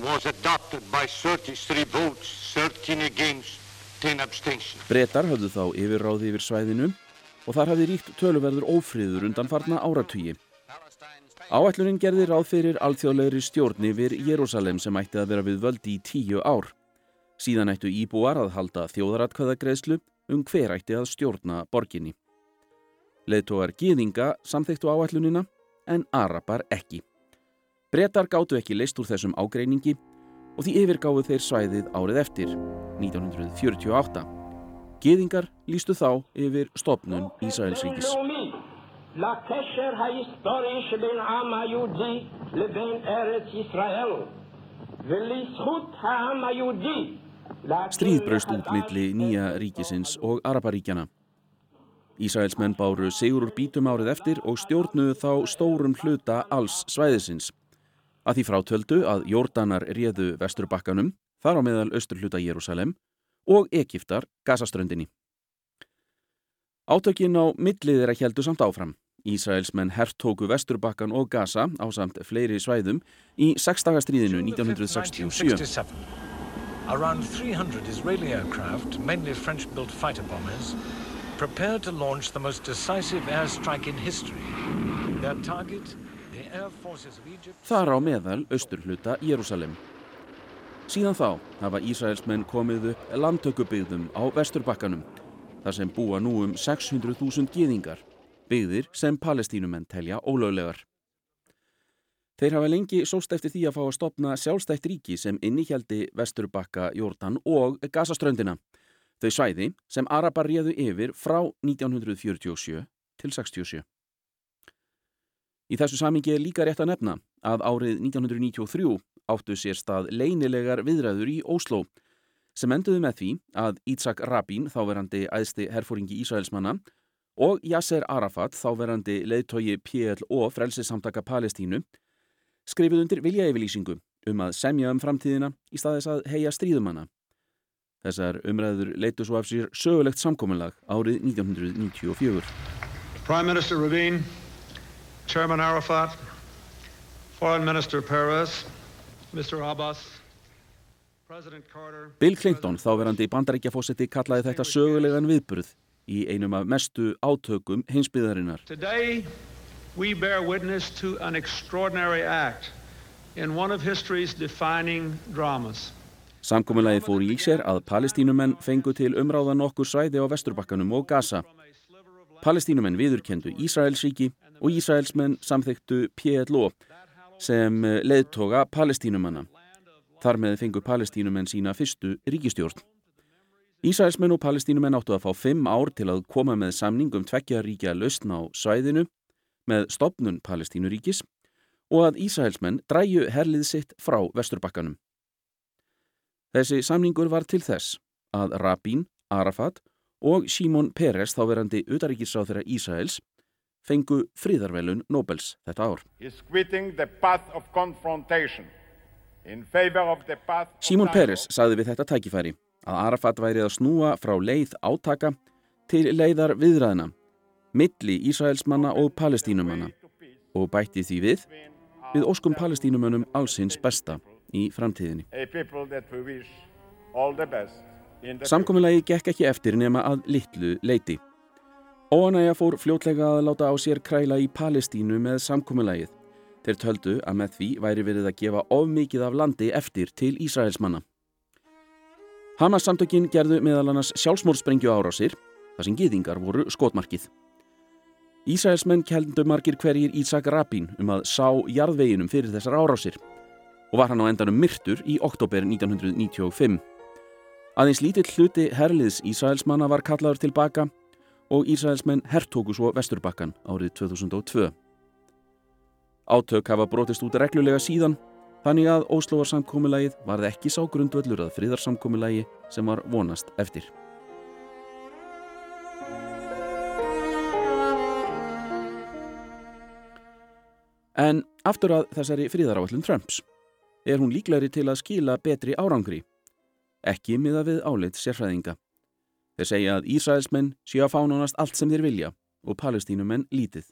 was adopted by 33 votes, 13 against, 10 abstention. Bretar höfðu þá yfirráði yfir svæðinu og þar hafði ríkt töluverður ófríður undan farna áratugi. Áætlunin gerði ráð fyrir alþjóðlegri stjórn yfir Jérúsalem sem ætti að vera við völdi í tíu ár. Síðan ættu íbúar að halda þjóðaratkvæðagreðslu um hver ætti að stjórna borginni. Leðtógar Gýðinga samþyktu áætlunina en Arapar ekki. Bretar gáttu ekki leist úr þessum ágreiningi og því yfirgáðu þeir svæðið árið eftir, 1948. Gýðingar lístu þá yfir stopnun Ísælsvíkis. Stríð braust út milli nýja ríkisins og Araparíkjana. Ísælsmenn báru segur úr bítum árið eftir og stjórnuðu þá stórum hluta alls svæðisins. Að því frátöldu að Jórdanar réðu vesturbakkanum, þar á meðal austurhluta Jérúsalem og Egiptar Gazaströndinni. Átökin á millið er að heldu samt áfram. Ísraelsmenn herrtóku Vesturbakkan og Gaza á samt fleiri svæðum í sexdagastríðinu 1967. Around 300 Israeli aircraft, mainly French-built fighter bombers, prepared to launch the most decisive airstrike in history. Their target, the air forces of Egypt... Þar á meðal austurhluta Jérúsalem. Síðan þá hafa Ísraelsmenn komið upp landtökubyggðum á Vesturbakkanum, þar sem búa nú um 600.000 gýðingar byggðir sem palestínumenn telja ólöglegar. Þeir hafa lengi sóst eftir því að fá að stopna sjálfstætt ríki sem innihjaldi Vesturbakka, Jórdan og Gazaströndina, þau svæði sem Arabar réðu yfir frá 1947 til 67. Í þessu samingi er líka rétt að nefna að árið 1993 áttu sér stað leynilegar viðræður í Ósló sem enduðu með því að Ítzak Rabin, þáverandi æðsti herfóringi Ísraelsmanna, og Yasser Arafat, þáverandi leiðtogi PLO frelsisamtaka Palestínu, skrifið undir vilja yfirlýsingu um að semja um framtíðina í staðis að heia stríðumanna. Þessar umræður leitu svo af sér sögulegt samkominlag árið 1994. Prime Minister Rabin, Chairman Arafat, Foreign Minister Perez, Bill Clinton, þáverandi bandaríkjafósetti, kallaði þetta sögulegan viðburð í einum af mestu átökum hinsbyðarinnar. Samkominnlagi fór í sér að palestínumenn fengu til umráða nokkur svæði á vesturbakkanum og Gaza. Palestínumenn viðurkendu Ísraelsríki og Ísraelsmenn samþyktu PLO sem leðtoga palestínumanna. Þar með fengu palestínumenn sína fyrstu ríkistjórn. Ísraelsmenn og palestínumenn áttu að fá fimm ár til að koma með samningum tveggjaríkja lausn á svæðinu með stopnun palestínuríkis og að Ísraelsmenn dræju herlið sitt frá vesturbakkanum. Þessi samningur var til þess að Rabin, Arafat og Shimon Peres, þáverandi utaríkisráð þeirra Ísraels, fengu fríðarvelun Nobels þetta ár. Shimon Peres saði við þetta tækifæri að Arafat værið að snúa frá leið átaka til leiðar viðræðina, milli Ísraelsmanna og palestínumanna og bætti því við við óskum palestínumönnum allsins besta í framtíðinni. Samkominnlegi gekk ekki eftir nema að litlu leiti. Óanægja fór fljótlega að láta á sér kræla í Palestínu með samkominnlegið. Þeir töldu að með því væri verið að gefa of mikið af landi eftir til Ísraelsmanna. Hamas samtökin gerðu meðal annars sjálfsmórsprengju árásir, þar sem gýðingar voru skotmarkið. Ísraelsmenn keldu margir hverjir Ísak Rabin um að sá jarðveginum fyrir þessar árásir og var hann á endanum myrtur í oktober 1995. Aðeins lítill hluti herliðs Ísraelsmanna var kallaður tilbaka og Ísraelsmenn herrtóku svo Vesturbakkan árið 2002. Átök hafa brotist út reglulega síðan Þannig að Óslóarsamkomiðlægið varði ekki sá grundvöldur að fríðarsamkomiðlægi sem var vonast eftir. En aftur að þessari fríðaráallin Trumps er hún líklæri til að skila betri árangri, ekki miða við áleitt sérfræðinga. Þeir segja að Ísraelsmenn séu að fánunast allt sem þeir vilja og palestínumenn lítið.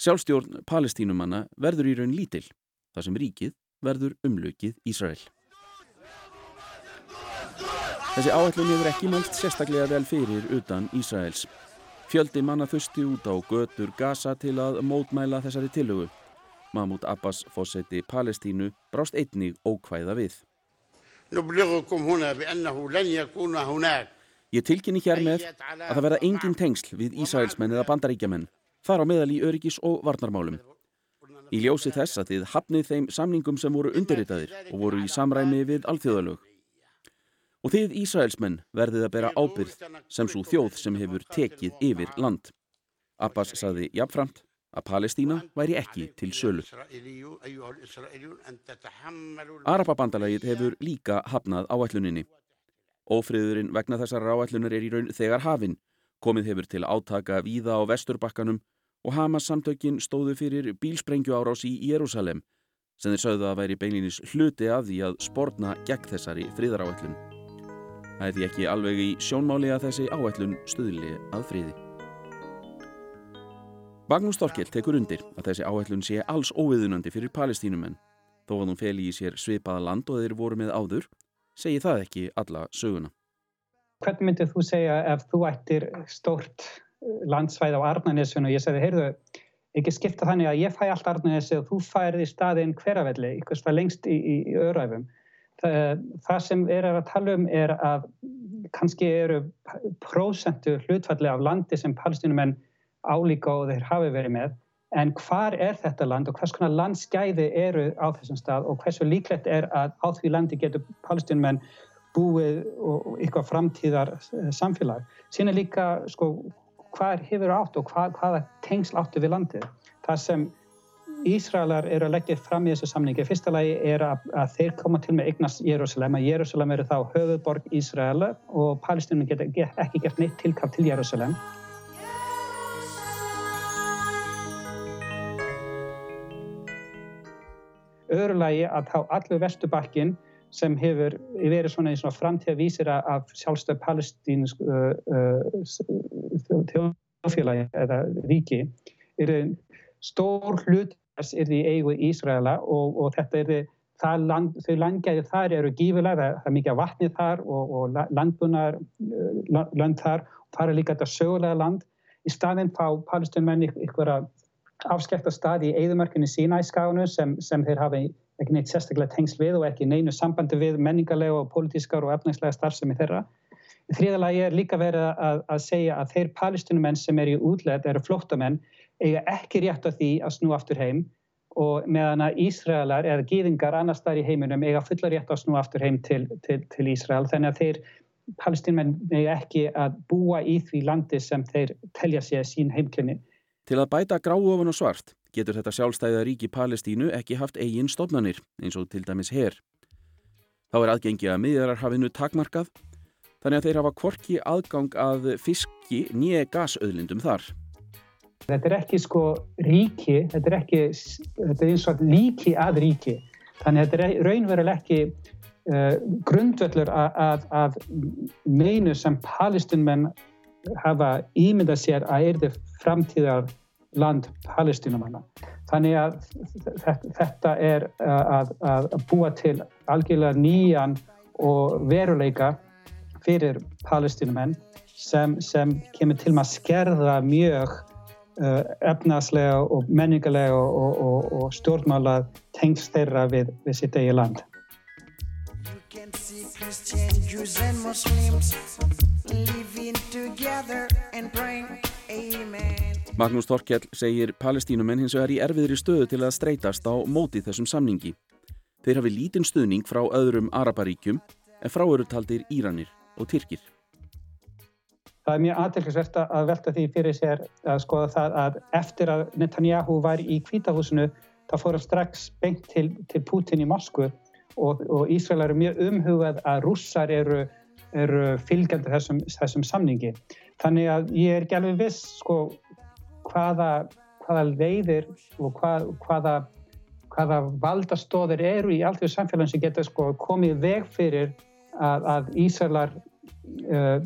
Sjálfstjórn palestínumanna verður í raun lítill þar sem ríkið verður umlökið Ísrael. Þessi áætlun hefur ekki mælt sérstaklega vel fyrir utan Ísraels. Fjöldi manna þusti út á götur Gaza til að mótmæla þessari tilögu. Mahmoud Abbas fósetti Palestínu brást einnig ókvæða við. Ég tilkynni hér með að það verða engin tengsl við Ísraelsmenn eða bandaríkjamenn, þar á meðal í öryggis og varnarmálum. Í ljósi þess að þið hafnið þeim samningum sem voru undirritaðir og voru í samræmi við alþjóðalög. Og þið Ísraelsmenn verðið að bera ábyrð sem svo þjóð sem hefur tekið yfir land. Abbas saði jafnframt að Palestína væri ekki til sölu. Arababandalagið hefur líka hafnað áætluninni. Ófriðurinn vegna þessar áætlunar er í raun þegar hafinn. Komið hefur til átaka víða á vesturbakkanum og Hamas samtökin stóðu fyrir bílsprengju árás í Jérúsalem sem þeir sögðu að væri beininis hluti að því að spórna gegn þessari friðaráætlun. Það er því ekki alveg í sjónmáli að þessi áætlun stuðli að friði. Magnús Storkell tekur undir að þessi áætlun sé alls óviðunandi fyrir palestínumenn. Þó að hún feli í sér svipaða land og þeir voru með áður, segi það ekki alla söguna. Hvernig myndið þú segja ef þú ættir stórt landsvæð á Arnarnessun og ég segði, heyrðu, ekki skipta þannig að ég fæ allt Arnarnessi og þú færði staðinn hverafelli, ykkurst var lengst í, í, í öðræfum. Það, það sem er að tala um er að kannski eru prósentu hlutfalli af landi sem palestinumenn álíka og þeir hafi verið með, en hvar er þetta land og hvers konar landskæði eru á þessum stað og hversu líklegt er að á því landi getur palestinumenn búið og eitthvað framtíðar samfélag. Sína líka sko hvað hefur átt og hvað, hvaða tengsl áttu við landið. Það sem Ísraelar eru að leggja fram í þessu samningi. Fyrsta lagi er að, að þeir koma til með eignast Jérúsalem, að Jérúsalem eru þá höfuborg Ísraela og Palestínum geta ekki gert neitt tilkap til Jérúsalem. Öðru lagi að þá allur vestubakkin sem hefur verið svona í svona framtíðavísir af sjálfstöð palestínsk uh, uh, þjóðfélagi eða ríki er stór hlut þess er því eigu Ísraela og, og þetta er það land, þau landgæði þar eru gífilega, það er mikið vatnið þar og, og landbunar uh, land þar, þar er líka þetta sögulega land. Í staðinn fá palestínmenn ykkur að afskekta stað í eigðumörkunni Sínæskánu sem, sem þeir hafa ekki neitt sérstaklega tengsl við og ekki neinu sambandi við menningarlega og politískar og efnagslega starfsemi þeirra. Í þrýðalagi er líka verið að, að segja að þeir palestinumenn sem eru í útlæð, eru flóttamenn, eiga ekki rétt á því að snú aftur heim og meðan að Ísraelar eða gýðingar annars þar í heiminum eiga fulla rétt að snú aftur heim til, til, til Ísrael. Þannig að þeir palestinumenn eiga ekki að búa í því landi sem þeir telja sér sín heimkynni. Til að bæta gráofan og svart getur þetta sjálfstæða ríki Palestínu ekki haft eigin stofnanir eins og til dæmis her. Þá er aðgengi að miðjararhafinu takmarkað þannig að þeir hafa kvorki aðgang að fiski nýje gasauðlindum þar. Þetta er ekki sko ríki, þetta er ekki þetta er eins og líki að ríki þannig að þetta er raunveruleg ekki uh, grundvöldur að, að, að meinu sem palestinmenn hafa ímyndað sér að er þið framtíðar land palestinumanna. Þannig að þetta er að, að búa til algjörlega nýjan og veruleika fyrir palestinumenn sem, sem kemur til að skerða mjög uh, efnaslega og menningarlega og, og, og stjórnmála tengst þeirra við, við sitt eigi land. Christian, Jews and Muslims living together and praying Magnús Torkjell segir palestínumenn hins vegar í erfiðri stöðu til að streytast á móti þessum samningi. Þeir hafi lítinn stuðning frá öðrum Araparíkjum en frá eru taldir Íranir og Tyrkir. Það er mjög aðtilsvert að velta því fyrir sér að skoða það að eftir að Netanyahu var í kvítahúsinu þá fór hann strax beint til, til Putin í Moskvu og, og Ísrael eru mjög umhugað að rússar eru, eru fylgjandi þessum, þessum samningi. Þannig að ég er ekki alveg viss sko, hvaða, hvaða leiðir og hvað, hvaða, hvaða valdastóðir eru í allt því samfélagin sem geta sko, komið veg fyrir að, að Ísraelar uh,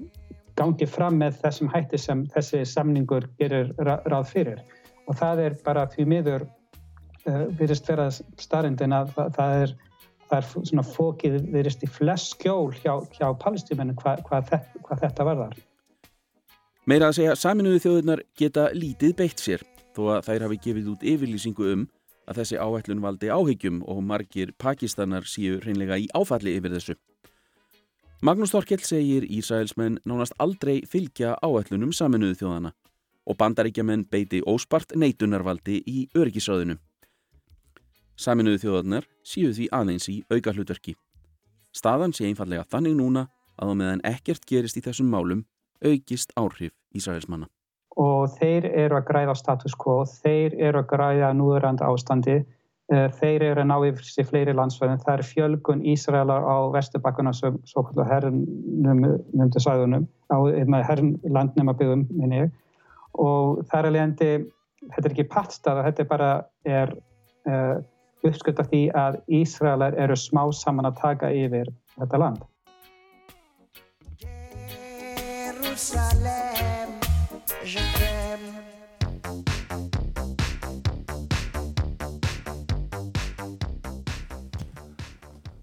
gangi fram með þessum hætti sem þessi samningur gerir ráð fyrir. Og það er bara því miður uh, virðist vera starrindin að það, er það er svona fókið virðist í flest skjól hjá, hjá palestímennu hvað, hvað, hvað þetta varðar. Meira að segja saminuðu þjóðurnar geta lítið beitt sér þó að þær hafi gefið út yfirlýsingu um að þessi áhællun valdi áhyggjum og margir pakistanar síu reynlega í áfalli yfir þessu. Magnús Þorkell segir Ísraelsmenn nánast aldrei fylgja áætlunum saminuðu þjóðana og bandaríkjaman beiti óspart neitunarvaldi í öryggisráðinu. Saminuðu þjóðanar síu því aðeins í auka hlutverki. Staðan sé einfallega þannig núna að á meðan ekkert gerist í þessum málum aukist áhrif Ísraelsmanna. Og þeir eru að græða status quo, þeir eru að græða núðurand ástandi, eh, þeir eru að ná yfir sér fleiri landsvæðin, það er fjölgun Ísraelar á vestubakkuna sem svo kallar herrnumdu sæðunum, á herrlandnema byggum minni og það er alveg endi, þetta er ekki pattstað, þetta er bara er, uh, uppskut af því að Ísraelar eru smá saman að taka yfir þetta land. side.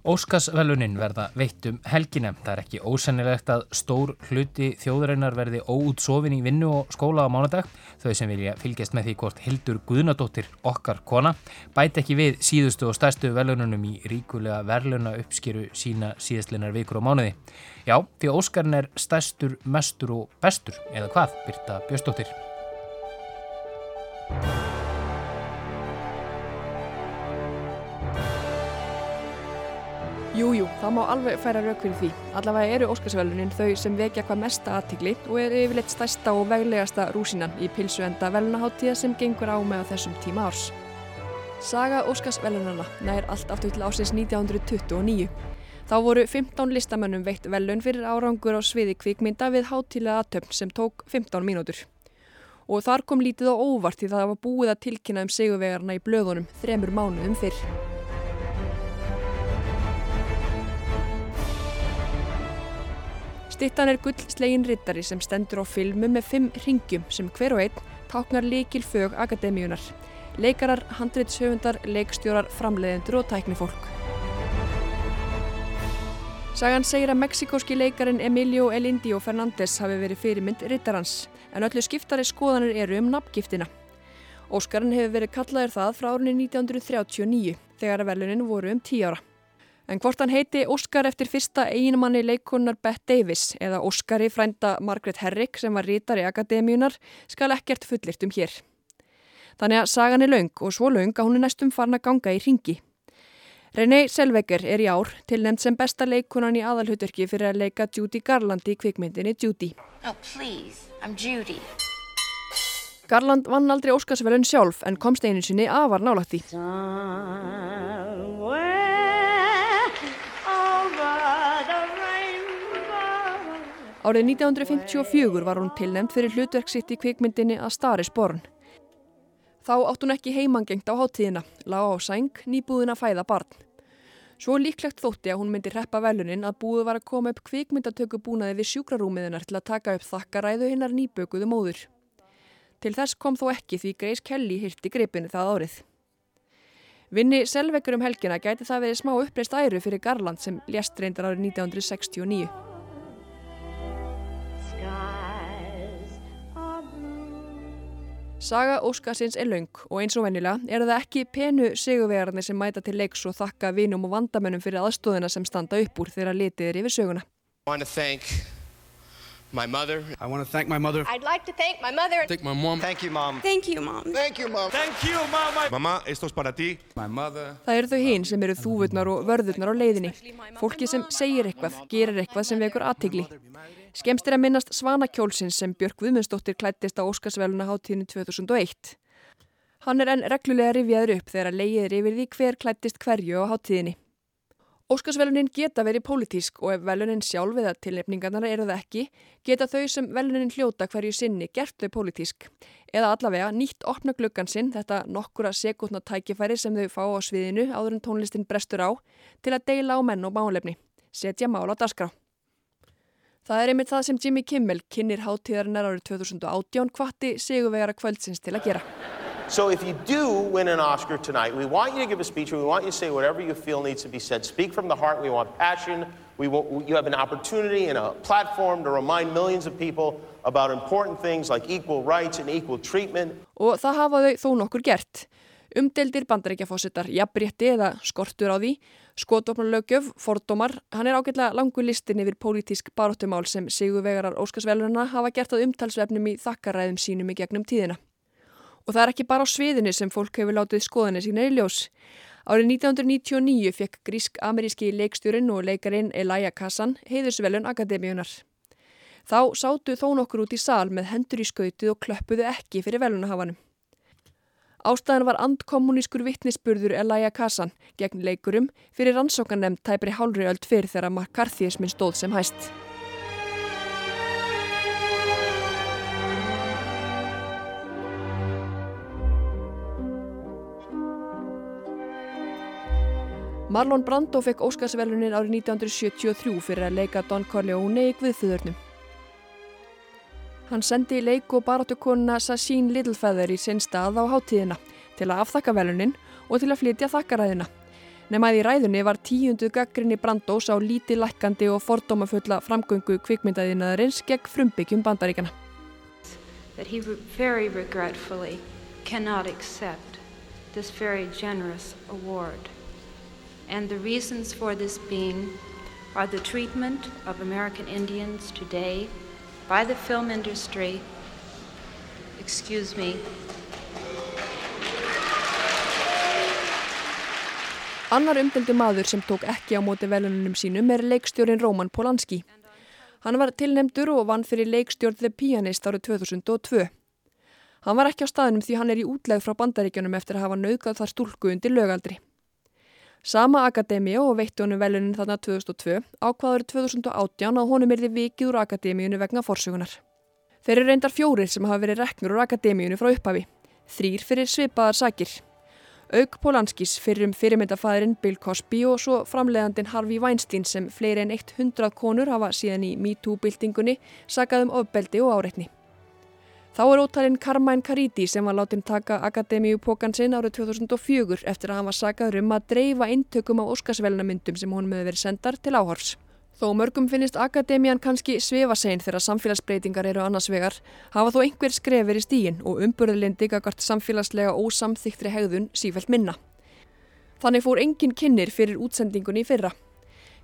Óskarsvelunin verða veitt um helgina. Það er ekki ósennilegt að stór hluti þjóðurinnar verði óútsofin í vinnu og skóla á mánudag. Þau sem vilja fylgjast með því hvort Hildur Guðnadóttir okkar kona bæti ekki við síðustu og stærstu velununum í ríkulega verluna uppskýru sína síðastlinnar vikur og mánuði. Já, því Óskarn er stærstur, mestur og bestur, eða hvað, Birta Bjöstóttir. Jújú, það má alveg færa rauk fyrir því. Allavega eru Óskarsvelunin þau sem vekja hvað mesta aðtikli og er yfirleitt stærsta og veglegasta rúsinan í pilsuenda velunaháttíða sem gengur á með þessum tíma árs. Saga Óskarsvelunana nær allt aftur til ásins 1929. Þá voru 15 listamönnum veitt velun fyrir árangur á sviði kvikmynda við háttílega aðtöfn sem tók 15 mínútur. Og þar kom lítið á óvart því það var búið að tilkynna um seguvegarna í blöðunum þremur mánuðum fyrr. Stittan er gullslegin rittari sem stendur á filmu með fimm ringjum sem hver og einn táknar líkil fög akademíunar. Leikarar, handreitshöfundar, leikstjórar, framleiðendur og tæknifólk. Sagan segir að meksikóski leikarin Emilio El Indio Fernández hafi verið fyrirmynd rittarans en öllu skiptari skoðanir eru um nafngiftina. Óskarinn hefur verið kallaður það frá árunni 1939 þegar að velunin voru um 10 ára. En hvort hann heiti Óskar eftir fyrsta eiginmanni leikonar Bette Davis eða Óskari frænda Margaret Herrick sem var rítar í akademíunar skal ekkert fullirt um hér. Þannig að sagan er laung og svo laung að hún er næstum farin að ganga í ringi. René Selveger er í ár tilnæmt sem besta leikonan í aðalhutverki fyrir að leika Judy Garland í kvikmyndinni Judy. Oh please, I'm Judy. Garland vann aldrei Óskarsvelun sjálf en komst einu sinni afar nálægt Árið 1954 var hún tilnæmt fyrir hlutverksitt í kvikmyndinni að Stari Sporn. Þá átt hún ekki heimangengt á háttíðina, lág á sæng, nýbúðin að fæða barn. Svo líklegt þótti að hún myndi reppa velunin að búið var að koma upp kvikmyndatöku búnaði við sjúkrarúmiðinar til að taka upp þakkaræðu hinnar nýbökuðu móður. Til þess kom þó ekki því Grace Kelly hirti gripinu það árið. Vinni selveikur um helgina gæti það verið smá uppreist æru fyrir Garland sem lést reyndar árið 1969. Saga Óskarsins er laung og eins og vennilega er það ekki penu sigurvegarnir sem mæta til leiks og þakka vinum og vandamönnum fyrir aðstóðina sem standa upp úr þegar litið er yfir söguna. My mother. I want to thank my mother. I'd like to thank my mother. Thank my mom. Thank you, mom. Thank you, mom. Thank you, mom. Thank you, mama. Mamá, esto es para ti. My mother. Það eru þau hinn sem eru þúvurnar og vörðurnar á leiðinni. Fólki sem segir eitthvað, gerir eitthvað sem vekur aðtigli. Skemst er að minnast Svanakjólsins sem Björk Viðmundsdóttir klættist á Óskarsvæluna háttíðinu 2001. Hann er enn reglulega rifjaður upp þegar að leiðir yfir því hver klættist hverju á háttíðinni. Óskarsvelunin geta verið pólitísk og ef velunin sjálf eða tilnefningarnar eru það ekki, geta þau sem velunin hljóta hverju sinni gert þau pólitísk. Eða allavega nýtt opna gluggan sinn, þetta nokkura sekundna tækifæri sem þau fá á sviðinu áður en tónlistin brestur á, til að deila á menn og málefni, setja mál á dasgrá. Það er einmitt það sem Jimmy Kimmel, kynir háttíðarinnar árið 2018, hvati sigurvegara kvöldsins til að gera. So if you do win an Oscar tonight, we want you to give a speech and we want you to say whatever you feel needs to be said. Speak from the heart. We want passion. We want, you have an opportunity and a platform to remind millions of people about important things like equal rights and equal treatment. Og það hafa þau þó nokkur gert. Umdeldir bandaríkjafósittar, jafnbrétti eða skortur á því, skotvopnulögjöf, fordómar, hann er ágætlega langu listin yfir pólitísk baróttumál sem Sigurvegarar Óskarsvelurna hafa gert að umtalsvefnum í þakkaræðum sínum í gegnum tíðina. Og það er ekki bara á sviðinu sem fólk hefur látið skoðinni sína í ljós. Árið 1999 fekk grísk-ameríski leikstjórin og leikarin Elijah Kassan heiðusvelun Akademíunar. Þá sátu þó nokkur út í sal með hendur í skautið og klöppuðu ekki fyrir velunahafanum. Ástæðan var andkommunískur vittnisspurður Elijah Kassan gegn leikurum fyrir rannsókanemnd tæpri hálfri öld fyrir þegar McCarthyismin stóð sem hæst. Marlon Brando fekk Óskarsvelunin árið 1973 fyrir að leika Don Corleone í Guðföðurnum. Hann sendi leik og baráttukonuna Sassin Littlefeather í sinn stað á hátíðina til að afþakka velunin og til að flytja þakkaræðina. Nefnæði í ræðunni var tíundu gaggrinni Brandós á líti lækandi og fordómafulla framgöngu kvikmyndaðinaðarins gegn frumbyggjum bandaríkana. That he very regretfully cannot accept this very generous award. And the reasons for this being are the treatment of American Indians today by the film industry, excuse me, Annar umdeldu maður sem tók ekki á móti velunum sínum er leikstjórin Róman Polanski. Hann var tilnemdur og vann fyrir leikstjórn The Pianist árið 2002. Hann var ekki á staðinum því hann er í útlegð frá bandaríkjunum eftir að hafa nauðgað þar stúlku undir lögaldri. Sama akademi og veitti honum velunin þarna 2002 ákvaður 2018 að honum erði vikið úr akademíunu vegna forsögunar. Þeir eru reyndar fjórir sem hafa verið reknur úr akademíunu frá upphafi, þrýr fyrir svipaðar sakir. Auk Polanskis fyrir um fyrirmyndafæðurinn Bill Cosby og svo framleiðandin Harvey Weinstein sem fleiri en 100 konur hafa síðan í MeToo-byltingunni sakað um ofbeldi og áreitni. Þá er ótalinn Carmine Caridi sem var látin taka Akademíu pókan sinn árið 2004 eftir að hann var sagaður um að dreifa intökum á Óskarsvelnamyndum sem honum hefur verið sendar til áhors. Þó mörgum finnist Akademían kannski svefa sein þegar samfélagsbreytingar eru annars vegar, hafa þó einhver skrefir í stígin og umburðlindi gagart samfélagslega ósamþyktri hegðun sífælt minna. Þannig fór engin kynir fyrir útsendingunni í fyrra.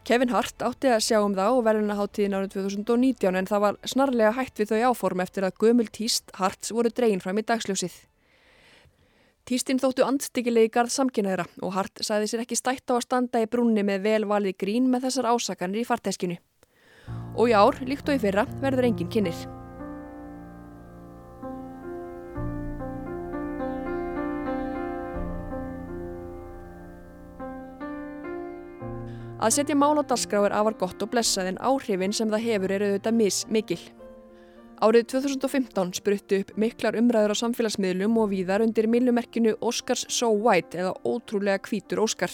Kevin Hart átti að sjá um það og verðunaháttíðin árið 2019 en það var snarlega hætt við þau áform eftir að gömul tíst Harts voru dregin fram í dagsljósið. Tístinn þóttu andstíkilegi garð samkynæðra og Hart sæði sér ekki stætt á að standa í brúnni með velvalið grín með þessar ásakanir í farteskinu. Og í ár, líkt og í fyrra, verður engin kynir. Að setja mál á dasgrá er afar gott og blessað en áhrifin sem það hefur eru auðvitað mis mikil. Árið 2015 spruttu upp miklar umræður á samfélagsmiðlum og víðar undir millumerkinu Oscars So White eða ótrúlega kvítur Óskar.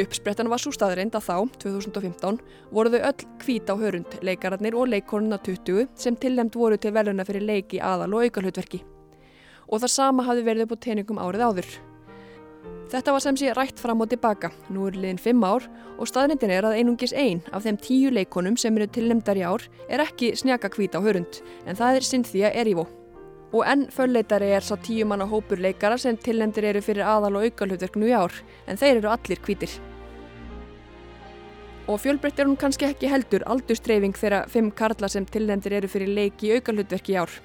Uppsprettan var svo staðreind að þá, 2015, voru þau öll kvít á hörund, leikararnir og leikonuna 20 sem tilnæmt voru til veluna fyrir leiki aðal og aukarhlutverki. Og það sama hafi verið upp á teningum árið áður. Þetta var sem sé rætt fram og tilbaka. Nú er liðin fimm ár og staðnendin er að einungis einn af þeim tíu leikonum sem eru tilnemdar í ár er ekki snjaka hvít á hörund, en það er Cynthia Erivo. Og enn fölleitari er sá tíu manna hópur leikara sem tilnemdir eru fyrir aðal og augalhutverknu í ár, en þeir eru allir hvítir. Og fjölbreytt er hún kannski ekki heldur aldurstreyfing þeirra fimm karla sem tilnemdir eru fyrir leiki í augalhutverki í ár.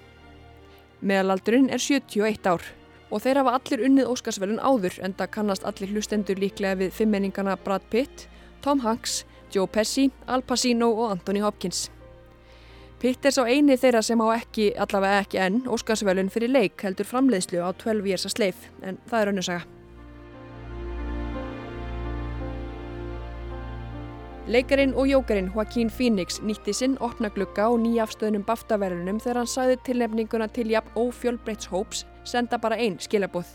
Meðalaldurinn er 71 ár og þeir hafa allir unnið Óskarsvelun áður en það kannast allir hlustendur líklega við fimmenningana Brad Pitt, Tom Hanks, Joe Pesci, Al Pacino og Anthony Hopkins. Pitt er sá eini þeirra sem á ekki, allavega ekki enn, Óskarsvelun fyrir leik heldur framleiðslu á 12 years a slave, en það er önnusaga. Leikarin og jókarin Joaquín Phoenix nýtti sinn opna glugga og nýjafstöðnum baftaverðunum þegar hann sagði tilnefninguna til jafn ófjölbreyts hóps senda bara einn skilabóð.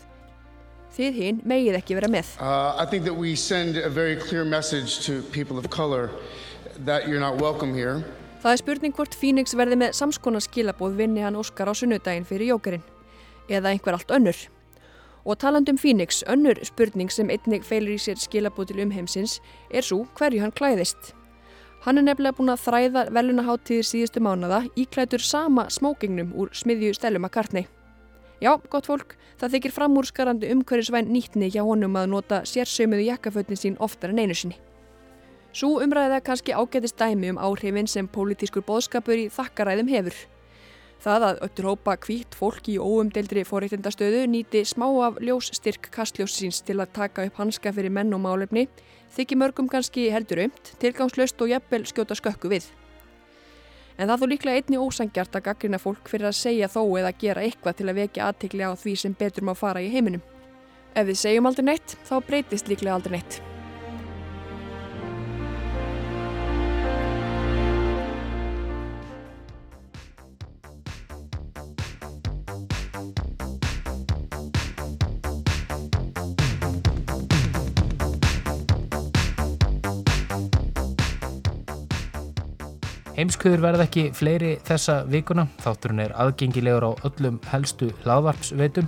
Þið hinn megið ekki vera með. Uh, I think that we send a very clear message to people of color that you're not welcome here. Það er spurning hvort Phoenix verði með samskona skilabóð vinni hann Óskar á sunnudaginn fyrir jókarin. Eða einhver allt önnur. Og talandum Phoenix, önnur spurning sem einnig feilir í sér skilabóð til umheimsins er svo hverju hann klæðist. Hann er nefnilega búin að þræða velunaháttíðir síðustu mánada íklætur sama smókingnum úr smiðju Steluma Kartney. Já, gott fólk, það þykir framúrskarandi umhverjusvæn nýttni hjá honum að nota sérsömuðu jakkafötnin sín oftar en einu sinni. Svo umræða kannski ágætist dæmi um áhrifin sem pólitískur boðskapur í þakkaræðum hefur. Það að öttur hópa kvítt fólk í óumdeldri forreitindastöðu nýti smá af ljósstyrk kastljósins til að taka upp hanska fyrir menn og málefni þykir mörgum kannski heldur umt, tilgangslöst og jafnvel skjóta skökku við. En það þó líklega einni ósangjart að gaggrina fólk fyrir að segja þó eða gera eitthvað til að vekja aðtikli á því sem betur má fara í heiminum. Ef við segjum aldrei neitt, þá breytist líklega aldrei neitt. Heimskuður verða ekki fleiri þessa vikuna. Þátturinn er aðgengilegur á öllum helstu hlaðvarpsveitum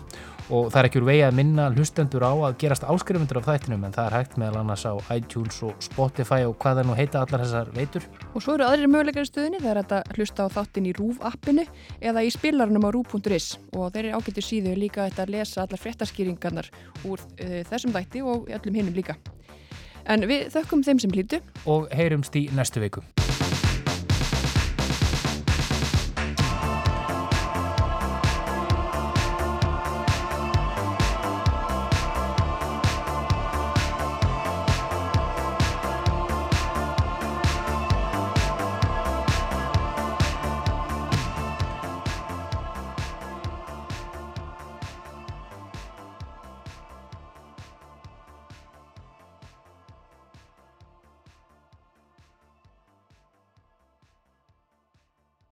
og það er ekki úr vegi að minna hlustendur á að gerast áskrifundur af þættinum en það er hægt meðal annars á iTunes og Spotify og hvað það nú heita allar þessar veitur. Og svo eru aðrir möguleikar í stöðinni það er að hlusta á þáttin í RÚV appinu eða í spilarnum á RÚV.is og þeir eru ágættir síðu líka að lesa allar fréttaskýringarnar úr uh, þessum þætti og öllum hinnum líka. En við þökkum þeim sem hlýtu og heyrumst í næstu viku.